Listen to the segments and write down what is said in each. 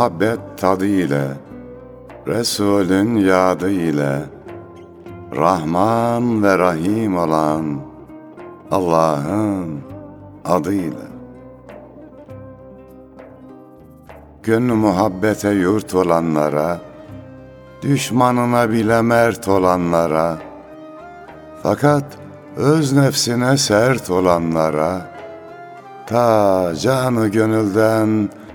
muhabbet tadı ile, Resulün yadı ile, Rahman ve Rahim olan Allah'ın adıyla. Gönlü muhabbete yurt olanlara, Düşmanına bile mert olanlara, Fakat öz nefsine sert olanlara, Ta canı gönülden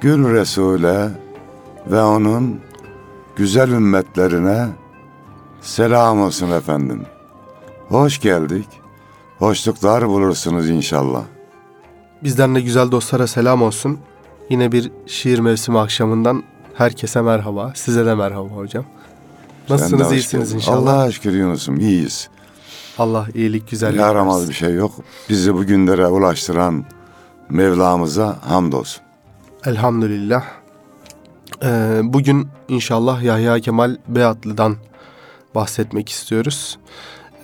Gül Resul'e ve onun güzel ümmetlerine selam olsun efendim. Hoş geldik. Hoşluklar bulursunuz inşallah. Bizden de güzel dostlara selam olsun. Yine bir şiir mevsimi akşamından herkese merhaba. Size de merhaba hocam. Nasılsınız? İyisiniz geldin. inşallah. Allah'a şükür Yunus'um iyiyiz. Allah iyilik, güzellik Yaramaz versin. bir şey yok. Bizi bu günlere ulaştıran Mevlamıza hamdolsun. Elhamdülillah. Ee, bugün inşallah Yahya Kemal Beyatlı'dan bahsetmek istiyoruz.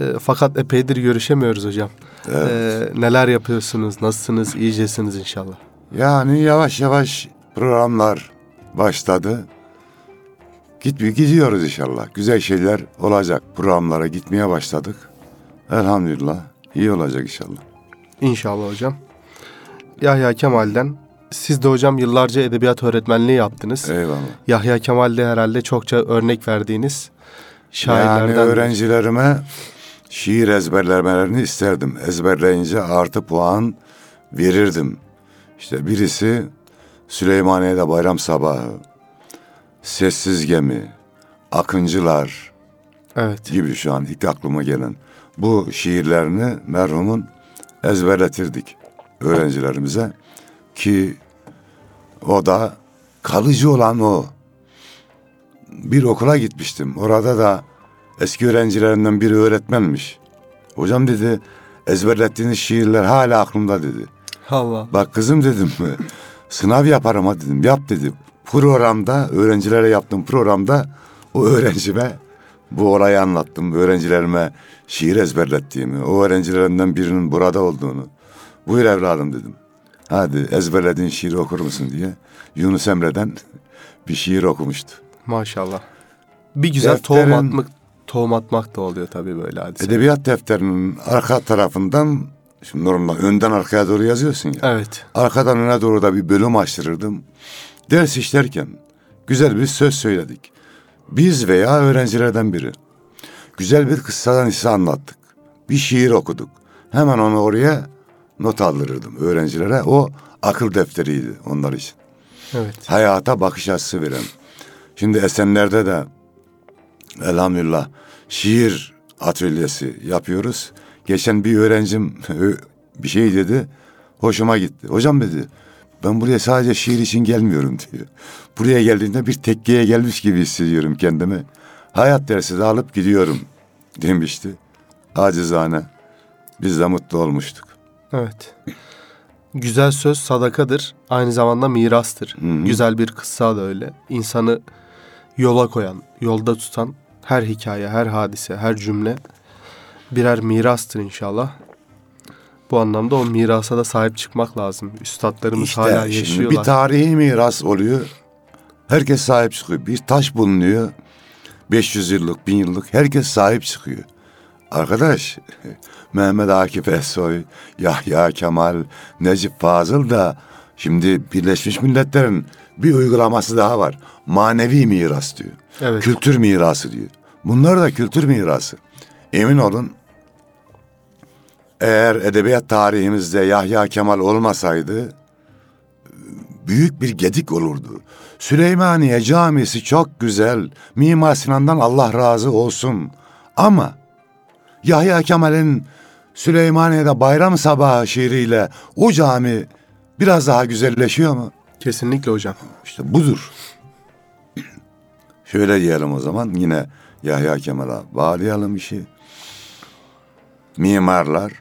Ee, fakat epeydir görüşemiyoruz hocam. Evet. Ee, neler yapıyorsunuz? Nasılsınız? İyicesiniz inşallah. Yani yavaş yavaş programlar başladı. Git gidiyoruz inşallah. Güzel şeyler olacak. Programlara gitmeye başladık. Elhamdülillah. iyi olacak inşallah. İnşallah hocam. Yahya Kemal'den siz de hocam yıllarca edebiyat öğretmenliği yaptınız. Eyvallah. Yahya Kemal'de herhalde çokça örnek verdiğiniz Yani şairlerden. öğrencilerime şiir ezberlemelerini isterdim. Ezberleyince artı puan verirdim. İşte birisi Süleymaniye'de bayram sabahı, Sessiz Gemi, Akıncılar Evet. gibi şu an ilk aklıma gelen bu şiirlerini merhumun ezberletirdik öğrencilerimize ki o da kalıcı olan o. Bir okula gitmiştim. Orada da eski öğrencilerinden biri öğretmenmiş. Hocam dedi ezberlettiğiniz şiirler hala aklımda dedi. Allah. Bak kızım dedim sınav yaparım ha dedim. Yap dedi. Programda öğrencilere yaptığım programda o öğrencime bu olayı anlattım. Öğrencilerime şiir ezberlettiğimi, o öğrencilerimden birinin burada olduğunu. Buyur evladım dedim. Hadi ezberlediğin şiiri okur musun diye. Yunus Emre'den bir şiir okumuştu. Maşallah. Bir güzel Defterin- tohum atmak, tohum atmak da oluyor tabii böyle hadise. Edebiyat defterinin arka tarafından, şimdi normalde önden arkaya doğru yazıyorsun ya. Evet. Arkadan öne doğru da bir bölüm açtırırdım. Ders işlerken güzel bir söz söyledik. Biz veya öğrencilerden biri. Güzel bir kıssadan hisse anlattık. Bir şiir okuduk. Hemen onu oraya not aldırırdım öğrencilere. O akıl defteriydi onlar için. Evet. Hayata bakış açısı veren. Şimdi Esenler'de de elhamdülillah şiir atölyesi yapıyoruz. Geçen bir öğrencim bir şey dedi. Hoşuma gitti. Hocam dedi ben buraya sadece şiir için gelmiyorum diyor. Buraya geldiğimde bir tekkeye gelmiş gibi hissediyorum kendimi. Hayat dersi de alıp gidiyorum demişti. Acizane. Biz de mutlu olmuştuk. Evet. Güzel söz sadakadır. Aynı zamanda mirastır. Hı hı. Güzel bir kıssa da öyle. İnsanı yola koyan, yolda tutan her hikaye, her hadise, her cümle birer mirastır inşallah. Bu anlamda o mirasa da sahip çıkmak lazım. Üstadlarımız hala İşte şimdi yaşıyorlar. bir tarihi miras oluyor. Herkes sahip çıkıyor. Bir taş bulunuyor. 500 yıllık, 1000 yıllık herkes sahip çıkıyor. Arkadaş Mehmet Akif Ersoy, Yahya Kemal, Necip Fazıl da şimdi Birleşmiş Milletler'in bir uygulaması daha var. Manevi miras diyor. Evet. Kültür mirası diyor. Bunlar da kültür mirası. Emin olun eğer edebiyat tarihimizde Yahya Kemal olmasaydı büyük bir gedik olurdu. Süleymaniye Camisi çok güzel. Mimar Sinan'dan Allah razı olsun. Ama Yahya Kemal'in Süleymaniye'de bayram sabahı şiiriyle o cami biraz daha güzelleşiyor mu? Kesinlikle hocam. İşte budur. Şöyle diyelim o zaman yine Yahya Kemal'a bağlayalım işi. Mimarlar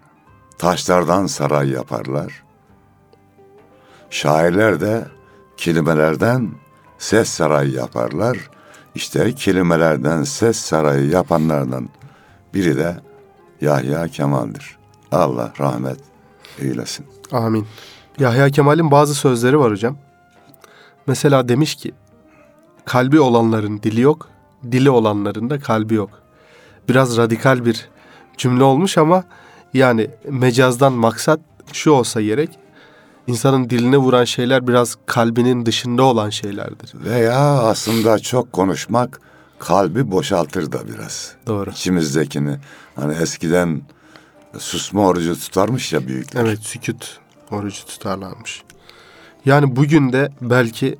taşlardan saray yaparlar. Şairler de kelimelerden ses sarayı yaparlar. İşte kelimelerden ses sarayı yapanlardan biri de Yahya Kemal'dir. Allah rahmet eylesin. Amin. Yahya Kemal'in bazı sözleri var hocam. Mesela demiş ki kalbi olanların dili yok, dili olanların da kalbi yok. Biraz radikal bir cümle olmuş ama yani mecazdan maksat şu olsa gerek. İnsanın diline vuran şeyler biraz kalbinin dışında olan şeylerdir. Veya aslında çok konuşmak kalbi boşaltır da biraz. Doğru. İçimizdekini. Hani eskiden susma orucu tutarmış ya büyükler. Evet sükut orucu tutarlarmış. Yani bugün de belki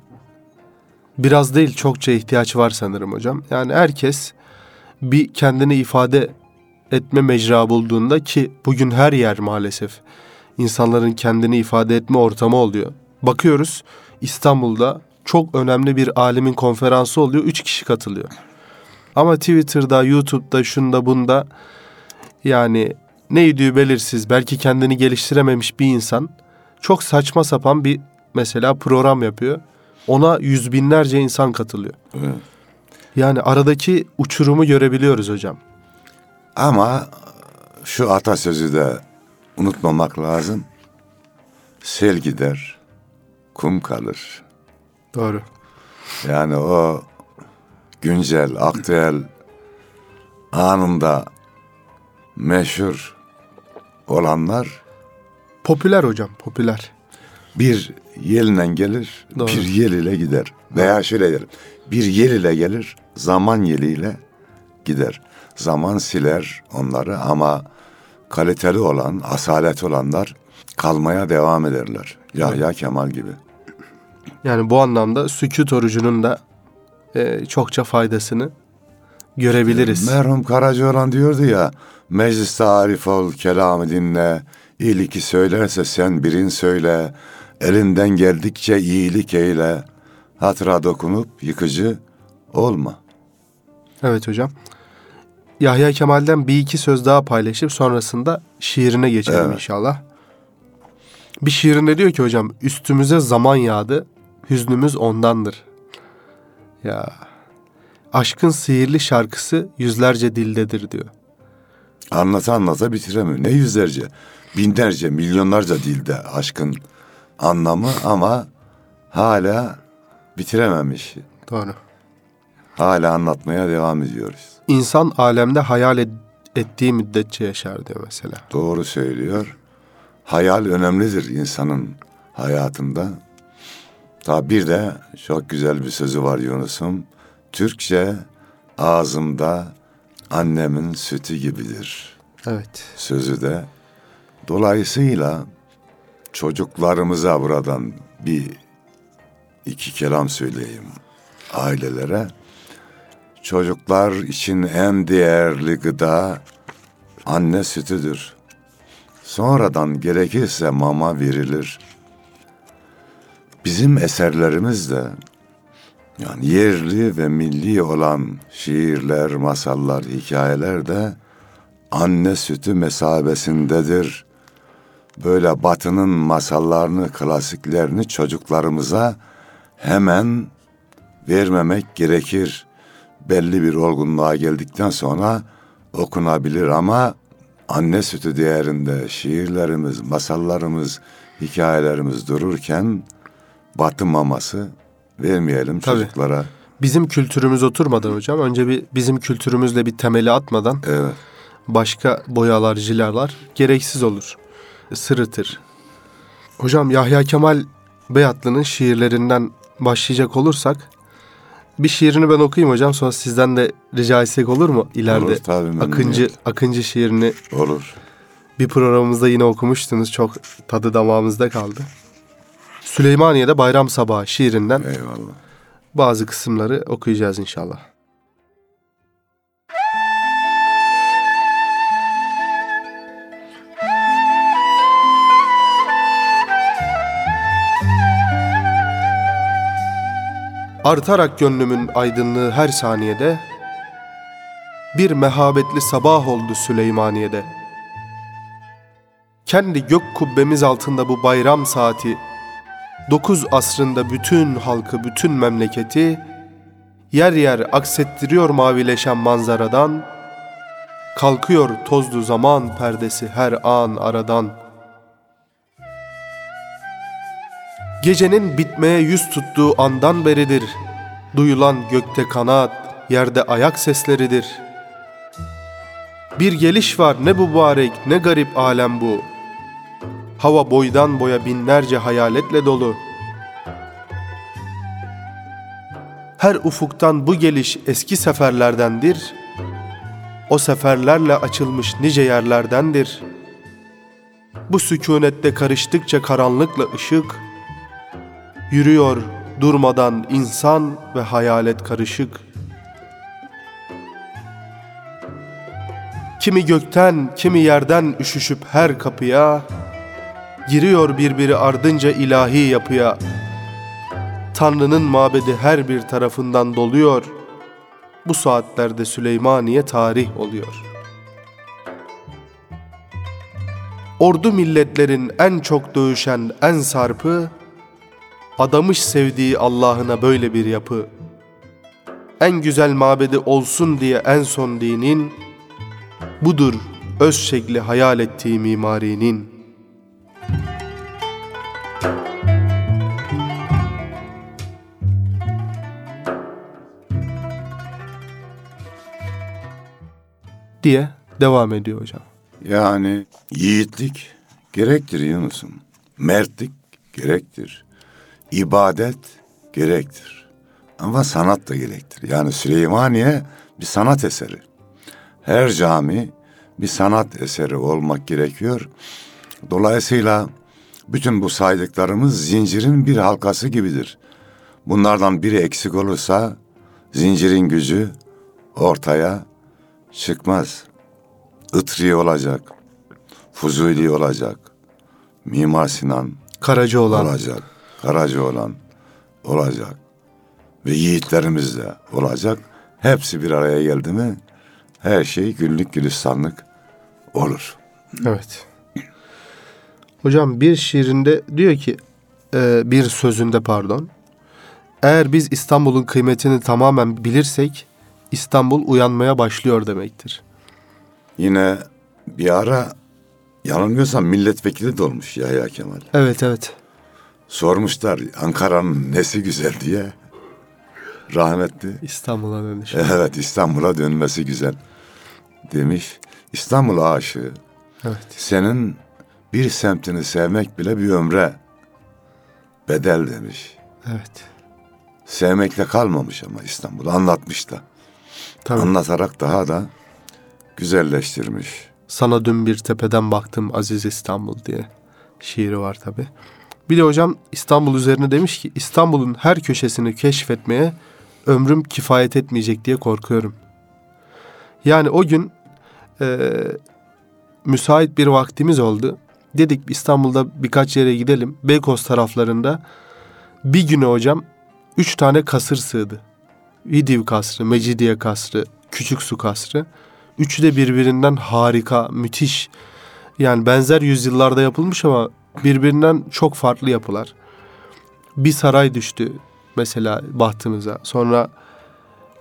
biraz değil çokça ihtiyaç var sanırım hocam. Yani herkes bir kendini ifade etme mecra bulduğunda ki bugün her yer maalesef insanların kendini ifade etme ortamı oluyor. Bakıyoruz İstanbul'da çok önemli bir alimin konferansı oluyor. Üç kişi katılıyor. Ama Twitter'da, YouTube'da, şunda bunda yani ne idüğü belirsiz, belki kendini geliştirememiş bir insan çok saçma sapan bir mesela program yapıyor. Ona yüz binlerce insan katılıyor. Evet. Yani aradaki uçurumu görebiliyoruz hocam. Ama şu atasözü de unutmamak lazım. Sel gider, kum kalır. Doğru. Yani o güncel, aktüel anında meşhur olanlar Popüler hocam, popüler. bir yelinden gelir, Doğru. bir yel ile gider. Veya şöyle derim, bir yel ile gelir, zaman yeliyle gider. Zaman siler onları ama kaliteli olan, asalet olanlar kalmaya devam ederler. Yahya Kemal gibi. Yani bu anlamda sükut orucunun da e, çokça faydasını görebiliriz. Merhum Karacaoğlan diyordu ya, mecliste arif ol, kelamı dinle, iyiliki söylerse sen birin söyle, elinden geldikçe iyilik eyle, hatıra dokunup yıkıcı olma. Evet hocam. Yahya Kemal'den bir iki söz daha paylaşıp sonrasında şiirine geçelim Evet. inşallah. Bir şiirinde diyor ki hocam üstümüze zaman yağdı, hüznümüz ondandır. Ya aşkın sihirli şarkısı yüzlerce dildedir diyor. Anlata anlata bitiremiyor. Ne yüzlerce, binlerce, milyonlarca dilde aşkın anlamı ama hala bitirememiş. Doğru. Hala anlatmaya devam ediyoruz. İnsan alemde hayal ed- ettiği müddetçe yaşar diyor mesela. Doğru söylüyor. Hayal önemlidir insanın hayatında. Ta bir de çok güzel bir sözü var Yunus'um. Türkçe ağzımda annemin sütü gibidir. Evet. Sözü de. Dolayısıyla çocuklarımıza buradan bir iki kelam söyleyeyim ailelere. Çocuklar için en değerli gıda anne sütüdür. Sonradan gerekirse mama verilir. Bizim eserlerimiz de yani yerli ve milli olan şiirler, masallar, hikayeler de anne sütü mesabesindedir. Böyle batının masallarını, klasiklerini çocuklarımıza hemen vermemek gerekir. Belli bir olgunluğa geldikten sonra okunabilir ama anne sütü değerinde şiirlerimiz, masallarımız, hikayelerimiz dururken batı maması vermeyelim Tabii. çocuklara. Bizim kültürümüz oturmadan hocam önce bir bizim kültürümüzle bir temeli atmadan Evet. başka boyalar, jilalar gereksiz olur. Sırıtır. Hocam Yahya Kemal Beyatlı'nın şiirlerinden başlayacak olursak bir şiirini ben okuyayım hocam sonra sizden de rica etsek olur mu ileride? Olur tabii. Akıncı Akıncı şiirini Olur. bir programımızda yine okumuştunuz. Çok tadı damağımızda kaldı. Süleymaniye'de Bayram Sabahı şiirinden Eyvallah. bazı kısımları okuyacağız inşallah. Artarak gönlümün aydınlığı her saniyede bir mehabetli sabah oldu Süleymaniye'de. Kendi gök kubbemiz altında bu bayram saati Dokuz asrında bütün halkı, bütün memleketi yer yer aksettiriyor mavileşen manzaradan. Kalkıyor tozlu zaman perdesi her an aradan. Gecenin bitmeye yüz tuttuğu andan beridir. Duyulan gökte kanat, yerde ayak sesleridir. Bir geliş var ne mübarek ne garip alem bu. Hava boydan boya binlerce hayaletle dolu. Her ufuktan bu geliş eski seferlerdendir. O seferlerle açılmış nice yerlerdendir. Bu sükunette karıştıkça karanlıkla ışık, yürüyor durmadan insan ve hayalet karışık. Kimi gökten, kimi yerden üşüşüp her kapıya, Giriyor birbiri ardınca ilahi yapıya. Tanrı'nın mabedi her bir tarafından doluyor. Bu saatlerde Süleymaniye tarih oluyor. Ordu milletlerin en çok dövüşen en sarpı, adamış sevdiği Allah'ına böyle bir yapı. En güzel mabedi olsun diye en son dinin, budur öz şekli hayal ettiği mimarinin.'' Diye devam ediyor hocam. Yani yiğitlik gerektir Yunus'um. Mertlik gerektir. İbadet gerektir. Ama sanat da gerektir. Yani Süleymaniye bir sanat eseri. Her cami bir sanat eseri olmak gerekiyor. Dolayısıyla bütün bu saydıklarımız zincirin bir halkası gibidir. Bunlardan biri eksik olursa zincirin gücü ortaya çıkmaz. Itri olacak, Fuzuli olacak, Mimar Sinan Karaca olan. olacak, Karaca olan olacak ve yiğitlerimiz de olacak. Hepsi bir araya geldi mi her şey güllük gülistanlık olur. Evet. Hocam bir şiirinde diyor ki e, bir sözünde pardon. Eğer biz İstanbul'un kıymetini tamamen bilirsek İstanbul uyanmaya başlıyor demektir. Yine bir ara yanılmıyorsam milletvekili de olmuş Yahya Kemal. Evet evet. Sormuşlar Ankara'nın nesi güzel diye. Rahmetli. İstanbul'a dönüş. Evet İstanbul'a dönmesi güzel demiş. İstanbul aşığı. Evet. Senin bir semtini sevmek bile bir ömre bedel demiş. Evet. Sevmekle kalmamış ama İstanbul anlatmış da. Tabii. Anlatarak daha da güzelleştirmiş. Sana dün bir tepeden baktım Aziz İstanbul diye şiiri var tabi. Bir de hocam İstanbul üzerine demiş ki İstanbul'un her köşesini keşfetmeye ömrüm kifayet etmeyecek diye korkuyorum. Yani o gün e, müsait bir vaktimiz oldu. Dedik İstanbul'da birkaç yere gidelim. Beykoz taraflarında bir güne hocam üç tane kasır sığdı. Vidiv kasrı, Mecidiye kasrı, Küçük Su kasrı. Üçü de birbirinden harika, müthiş. Yani benzer yüzyıllarda yapılmış ama birbirinden çok farklı yapılar. Bir saray düştü mesela bahtımıza. Sonra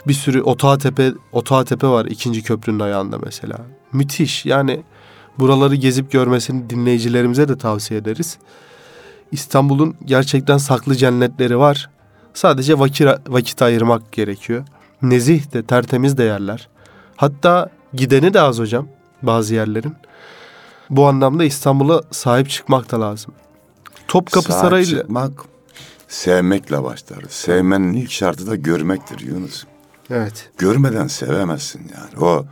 bir sürü Otağa Tepe, Otağa Tepe var ikinci köprünün ayağında mesela. Müthiş yani buraları gezip görmesini dinleyicilerimize de tavsiye ederiz. İstanbul'un gerçekten saklı cennetleri var. Sadece vakit, vakit ayırmak gerekiyor. Nezih de tertemiz de yerler. Hatta gideni de az hocam bazı yerlerin. Bu anlamda İstanbul'a sahip çıkmak da lazım. Topkapı Sahip Sarayı'yla çıkmak sevmekle başlar. Sevmenin ilk şartı da görmektir Yunus. Evet. Görmeden sevemezsin yani. O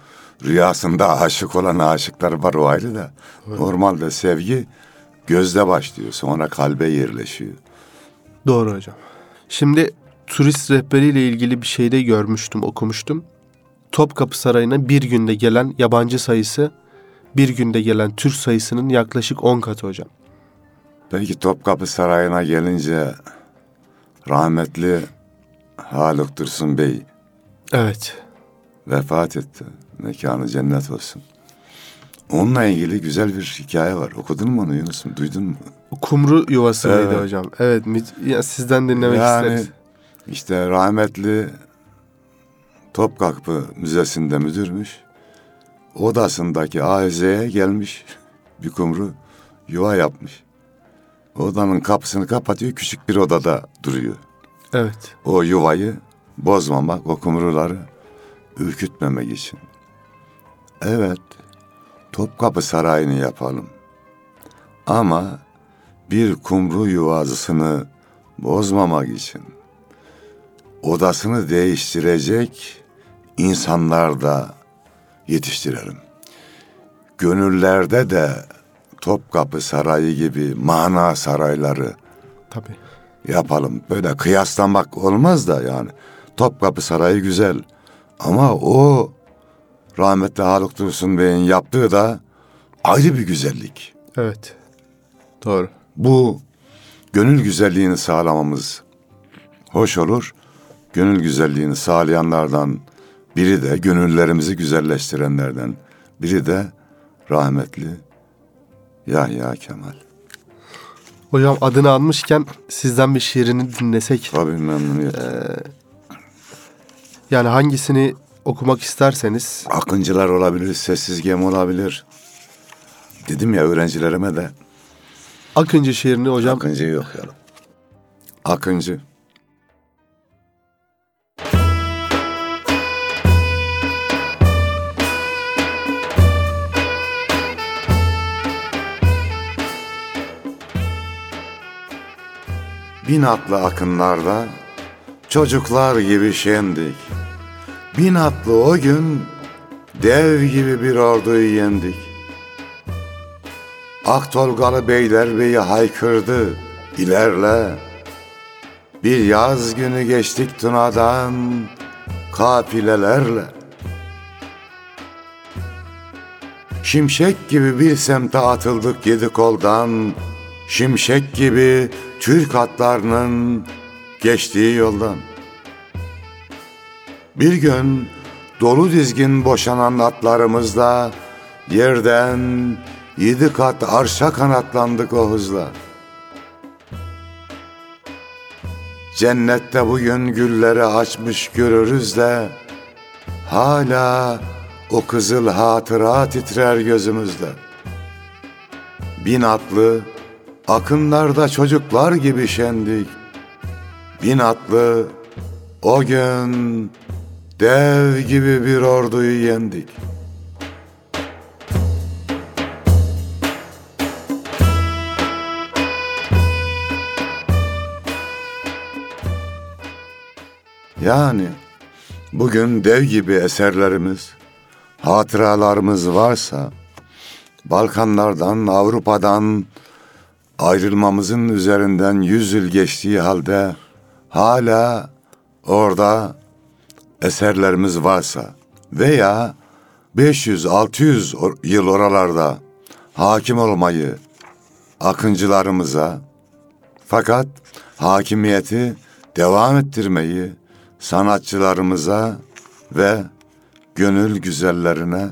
rüyasında aşık olan aşıklar var o ayrı da. Normalde sevgi gözde başlıyor sonra kalbe yerleşiyor. Doğru hocam. Şimdi turist rehberiyle ilgili bir şeyde görmüştüm, okumuştum. Topkapı Sarayı'na bir günde gelen yabancı sayısı bir günde gelen Türk sayısının yaklaşık 10 katı hocam. Peki Topkapı Sarayı'na gelince rahmetli Haluk Dursun Bey Evet. vefat etti. Mekanı cennet olsun. Onunla ilgili güzel bir hikaye var. Okudun mu onu Yunus'um? Duydun mu? Kumru yuvası mıydı Evet. hocam? Evet. Ya sizden dinlemek yani isteriz. işte rahmetli Topkapı Müzesi'nde müdürmüş. Odasındaki aizeye gelmiş bir kumru yuva yapmış. Odanın kapısını kapatıyor küçük bir odada duruyor. Evet. O yuvayı bozmamak, o kumruları ürkütmemek için. Evet, Topkapı Sarayı'nı yapalım. Ama bir kumru yuvasını bozmamak için odasını değiştirecek insanlar da yetiştirelim. Gönüllerde de Topkapı Sarayı gibi mana sarayları Tabii. yapalım. Böyle kıyaslamak olmaz da yani. Topkapı Sarayı güzel. Ama o rahmetli Haluk Dursun Bey'in yaptığı da ayrı bir güzellik. Evet. Doğru. Bu gönül güzelliğini sağlamamız hoş olur. Gönül güzelliğini sağlayanlardan biri de gönüllerimizi güzelleştirenlerden biri de rahmetli Yahya Kemal. Hocam adını almışken sizden bir şiirini dinlesek. Tabii memnuniyet. Yani hangisini okumak isterseniz. Akıncılar olabilir, sessiz gemi olabilir. Dedim ya öğrencilerime de Akıncı şiirini hocam Akıncı yok ya. Akıncı. Bin atlı akınlarda çocuklar gibi şendik. Bin atlı o gün dev gibi bir orduyu yendik. Aktolgalı beyler beyi haykırdı ilerle. Bir yaz günü geçtik Tuna'dan kafilelerle. Şimşek gibi bir semte atıldık yedi koldan. Şimşek gibi Türk atlarının geçtiği yoldan. Bir gün dolu dizgin boşanan atlarımızla yerden yedi kat arşa kanatlandık o hızla. Cennette bugün gülleri açmış görürüz de hala o kızıl hatıra titrer gözümüzde. Bin atlı akınlarda çocuklar gibi şendik. Bin atlı o gün dev gibi bir orduyu yendik. Yani bugün dev gibi eserlerimiz, hatıralarımız varsa Balkanlardan, Avrupa'dan ayrılmamızın üzerinden yüz yıl geçtiği halde hala orada eserlerimiz varsa veya 500-600 or- yıl oralarda hakim olmayı akıncılarımıza fakat hakimiyeti devam ettirmeyi sanatçılarımıza ve gönül güzellerine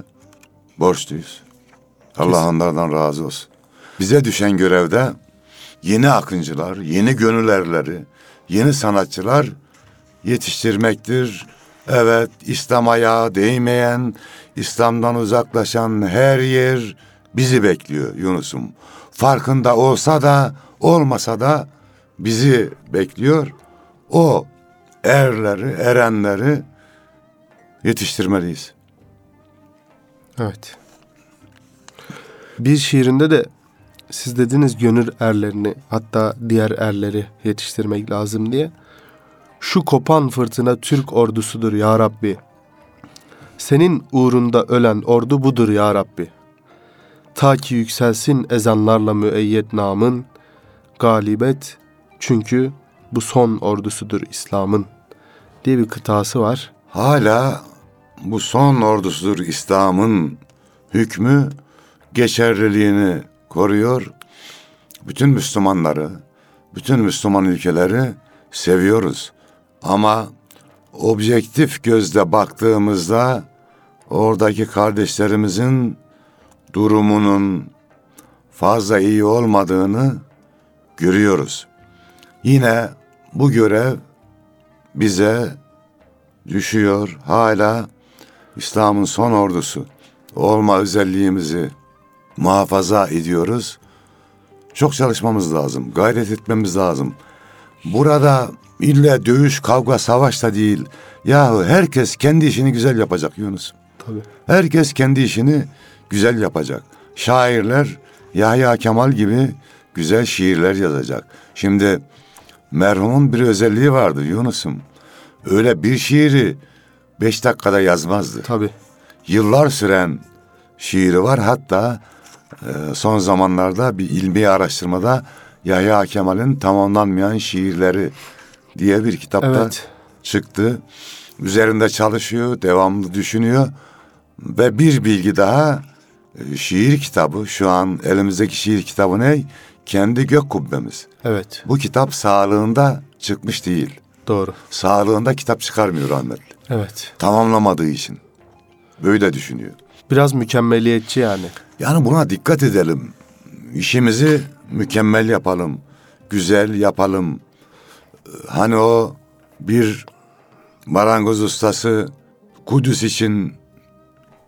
borçluyuz. Allah onlardan razı olsun. Bize düşen görevde yeni akıncılar, yeni gönül erleri, yeni sanatçılar yetiştirmektir. Evet, İslam ayağı değmeyen, İslam'dan uzaklaşan her yer bizi bekliyor Yunus'um. Farkında olsa da olmasa da bizi bekliyor. o erleri, erenleri yetiştirmeliyiz. Evet. Bir şiirinde de siz dediniz gönül erlerini hatta diğer erleri yetiştirmek lazım diye. Şu kopan fırtına Türk ordusudur ya Rabbi. Senin uğrunda ölen ordu budur ya Rabbi. Ta ki yükselsin ezanlarla müeyyet namın, galibet çünkü bu son ordusudur İslam'ın diye bir kıtası var. Hala bu son ordusudur İslam'ın hükmü geçerliliğini koruyor. Bütün Müslümanları, bütün Müslüman ülkeleri seviyoruz. Ama objektif gözle baktığımızda oradaki kardeşlerimizin durumunun fazla iyi olmadığını görüyoruz. Yine bu görev bize düşüyor. Hala İslam'ın son ordusu olma özelliğimizi muhafaza ediyoruz. Çok çalışmamız lazım, gayret etmemiz lazım. Burada ille dövüş, kavga, savaş da değil. Yahu herkes kendi işini güzel yapacak Yunus. Tabii. Herkes kendi işini güzel yapacak. Şairler Yahya Kemal gibi güzel şiirler yazacak. Şimdi merhumun bir özelliği vardı Yunus'um. Öyle bir şiiri beş dakikada yazmazdı. Tabii. Yıllar süren şiiri var. Hatta e, son zamanlarda bir ilmi araştırmada Yahya Kemal'in tamamlanmayan şiirleri diye bir kitapta Evet. çıktı. Üzerinde çalışıyor, devamlı düşünüyor. Ve bir bilgi daha e, şiir kitabı şu an elimizdeki şiir kitabı ne? Kendi gök kubbemiz. Evet. Bu kitap sağlığında çıkmış değil. Doğru. Sağlığında kitap çıkarmıyor rahmetli. Evet. Tamamlamadığı için. Böyle düşünüyor. Biraz mükemmeliyetçi yani. Yani buna dikkat edelim. İşimizi mükemmel yapalım. Güzel yapalım. Hani o bir marangoz ustası Kudüs için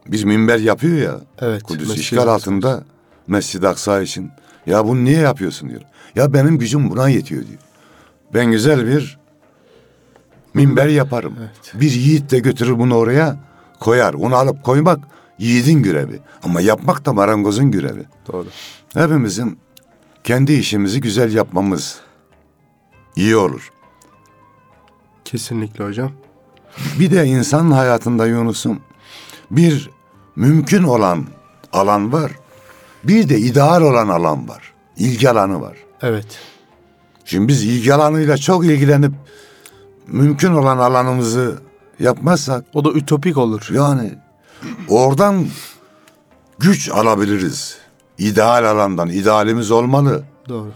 bir minber yapıyor ya. Evet, Kudüs işgal altında Mescid-i Aksa için. Ya bunu niye yapıyorsun diyor. Ya benim gücüm buna yetiyor diyor. Ben güzel bir minber yaparım. Bir yiğit de götürür bunu oraya koyar. Onu alıp koymak yiğidin görevi. Ama yapmak da marangozun görevi. Doğru. Hepimizin kendi işimizi güzel yapmamız iyi olur. Kesinlikle hocam. Bir de insanın hayatında Yunus'um bir mümkün olan alan var. Bir de ideal olan alan var. İlgi alanı var. Evet. Şimdi biz ilgi alanıyla çok ilgilenip mümkün olan alanımızı yapmazsak O da ütopik olur. yani oradan güç alabiliriz. İdeal alandan idealimiz olmalı. Doğru.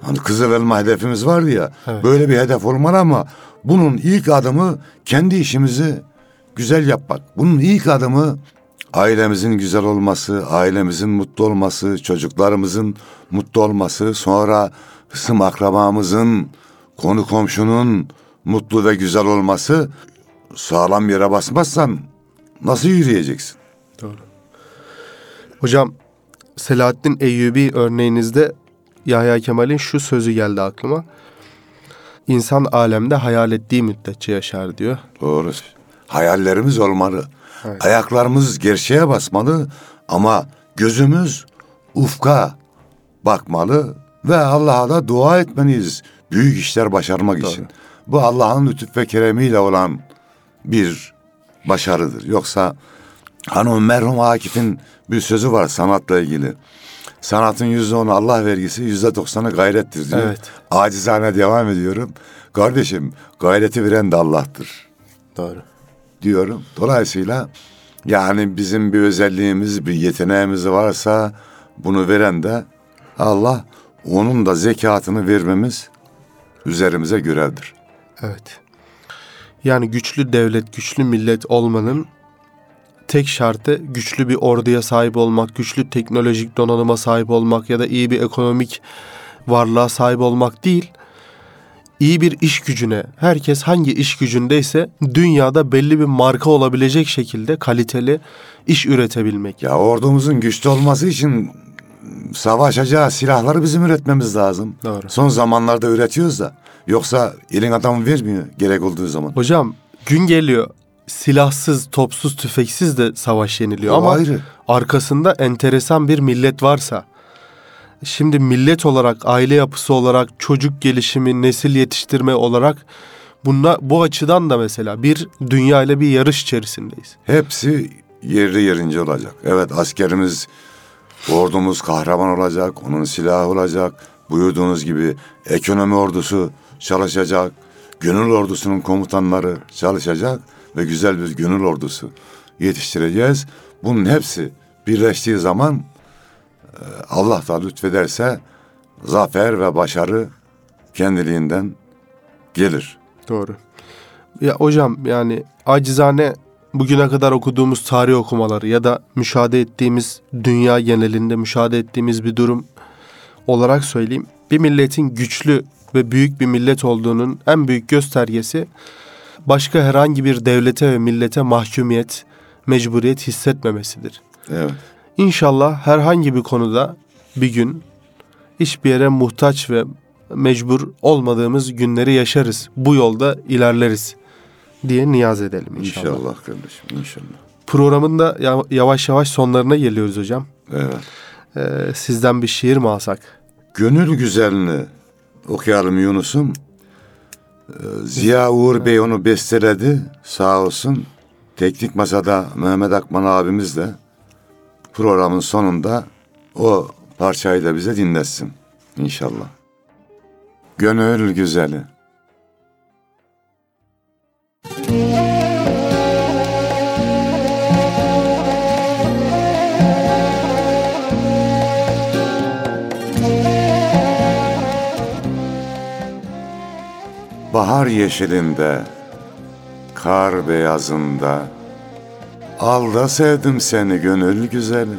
Hani kızıl elma hedefimiz vardı ya. Evet. Böyle bir hedef olmalı ama bunun ilk adımı kendi işimizi güzel yapmak. Bunun ilk adımı ailemizin güzel olması, ailemizin mutlu olması, çocuklarımızın mutlu olması, sonra hısım akrabamızın, konu komşunun mutlu ve güzel olması. Sağlam yere basmazsan nasıl yürüyeceksin? Doğru. Hocam Selahaddin Eyyubi örneğinizde Yahya Kemal'in şu sözü geldi aklıma. İnsan alemde hayal ettiği müddetçe yaşar diyor. Doğru. Hayallerimiz olmalı. Evet. Ayaklarımız gerçeğe basmalı ama gözümüz ufka bakmalı ve Allah'a da dua etmeliyiz. Büyük işler başarmak Doğru. için. Bu Allah'ın lütuf ve keremiyle olan bir başarıdır. Yoksa o merhum Akif'in bir sözü var sanatla ilgili. Sanatın yüzde onu Allah vergisi, yüzde doksanı gayrettir diyor. Evet. Acizane devam ediyorum. Kardeşim gayreti veren de Allah'tır Doğru. Diyorum. Dolayısıyla yani bizim bir özelliğimiz, bir yeteneğimiz varsa bunu veren de Allah onun da zekatını vermemiz üzerimize görevdir. Evet. Yani güçlü devlet, güçlü millet olmanın tek şartı güçlü bir orduya sahip olmak, güçlü teknolojik donanıma sahip olmak ya da iyi bir ekonomik varlığa sahip olmak değil. İyi bir iş gücüne, herkes hangi iş gücündeyse dünyada belli bir marka olabilecek şekilde kaliteli iş üretebilmek. Ya ordumuzun güçlü olması için savaşacağı silahları bizim üretmemiz lazım. Doğru. Son zamanlarda üretiyoruz da Yoksa elin adamı vermiyor gerek olduğu zaman. Hocam gün geliyor silahsız, topsuz, tüfeksiz de savaş yeniliyor O ama ayrı. arkasında enteresan bir millet varsa şimdi millet olarak, aile yapısı olarak, çocuk gelişimi, nesil yetiştirme olarak bunla, bu açıdan da mesela bir dünya ile bir yarış içerisindeyiz. Hepsi yerli yerince olacak. Evet askerimiz, ordumuz kahraman olacak, onun silahı olacak. Buyurduğunuz gibi ekonomi ordusu çalışacak, gönül ordusunun komutanları çalışacak ve güzel bir gönül ordusu yetiştireceğiz. Bunun hepsi birleştiği zaman Allah da lütfederse zafer ve başarı kendiliğinden gelir. Doğru. Ya hocam yani acizane bugüne kadar okuduğumuz tarih okumaları ya da müşahede ettiğimiz dünya genelinde müşahede ettiğimiz bir durum olarak söyleyeyim. Bir milletin güçlü ve büyük bir millet olduğunun en büyük göstergesi başka herhangi bir devlete ve millete mahkumiyet, mecburiyet hissetmemesidir. Evet. İnşallah herhangi bir konuda bir gün hiçbir yere muhtaç ve mecbur olmadığımız günleri yaşarız. Bu yolda ilerleriz diye niyaz edelim inşallah. İnşallah kardeşim inşallah. Programın da ya- yavaş yavaş sonlarına geliyoruz hocam. Evet. Ee, sizden bir şiir mi alsak? Gönül güzelini okuyalım Yunus'um. Ee, Ziya Uğur Bey onu besteledi sağ olsun. Teknik masada Mehmet Akman abimiz de programın sonunda o parçayı da bize dinletsin inşallah. Gönül güzeli. Bahar yeşilinde, kar beyazında, Al da sevdim seni gönül güzeli.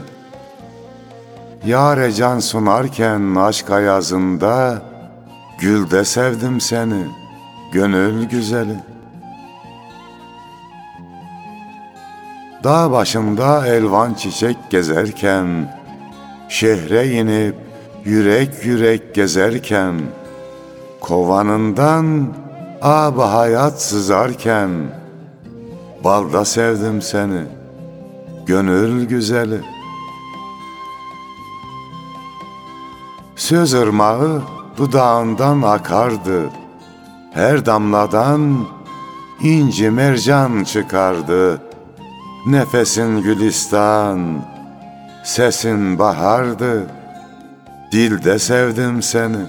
Yâre can sunarken aşk ayazında, Gül de sevdim seni gönül güzeli. Dağ başında elvan çiçek gezerken, Şehre inip yürek yürek gezerken, Kovanından ab hayat sızarken Balda sevdim seni gönül güzeli. Söz ırmağı dudağından akardı Her damladan inci mercan çıkardı. Nefesin gülistan, sesin bahardı. Dilde sevdim seni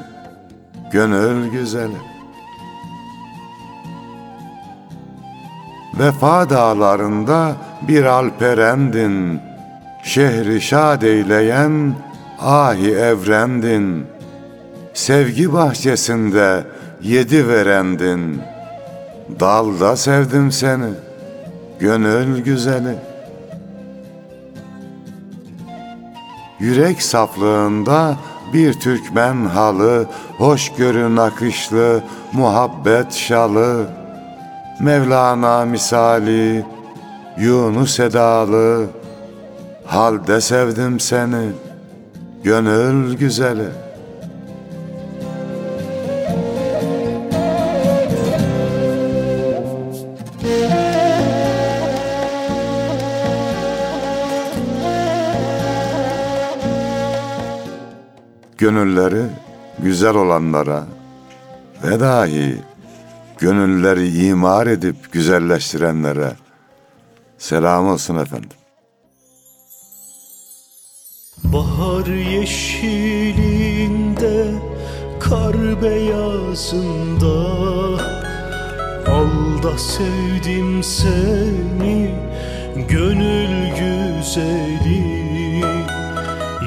gönül güzeli. Vefa dağlarında bir alperendin, şehri şad eyleyen ahi evrendin. Sevgi bahçesinde yedi verendin, dalda sevdim seni, gönül güzeli. Yürek saflığında bir Türkmen halı, hoşgörü nakışlı, muhabbet şalı, Mevlana misali, Yunus edalı, halde sevdim seni, gönül güzeli. Gönülleri güzel olanlara ve dahi gönülleri imar edip güzelleştirenlere selam olsun efendim. Bahar yeşilinde, kar beyazında. Al da sevdim seni, gönül güzeli.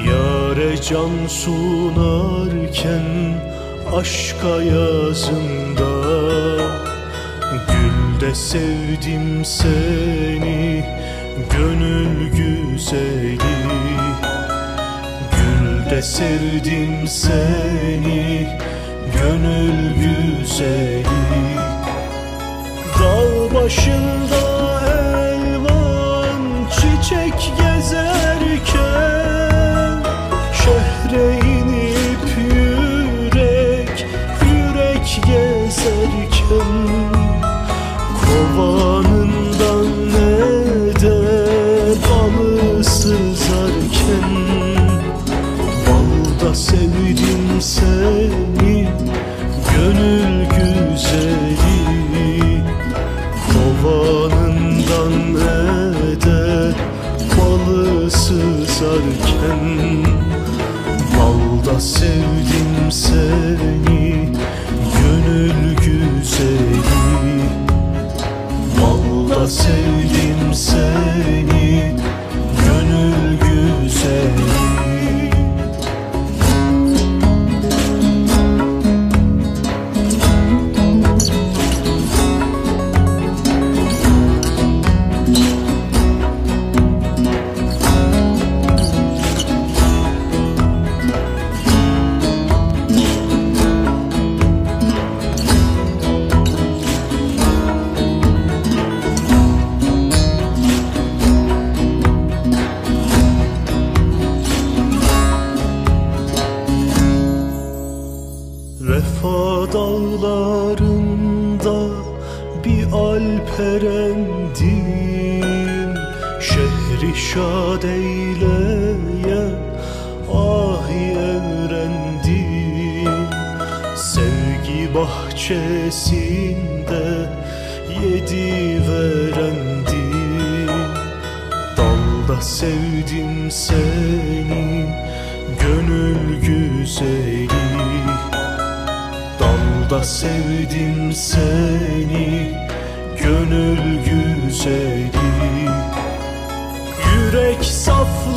Yare can sunarken, aşk ayazında Sevdim seni, gönül güzeli. Gül de sevdim seni Gönül güzeli. Dağ başında gönül güzeli Yürek saflığında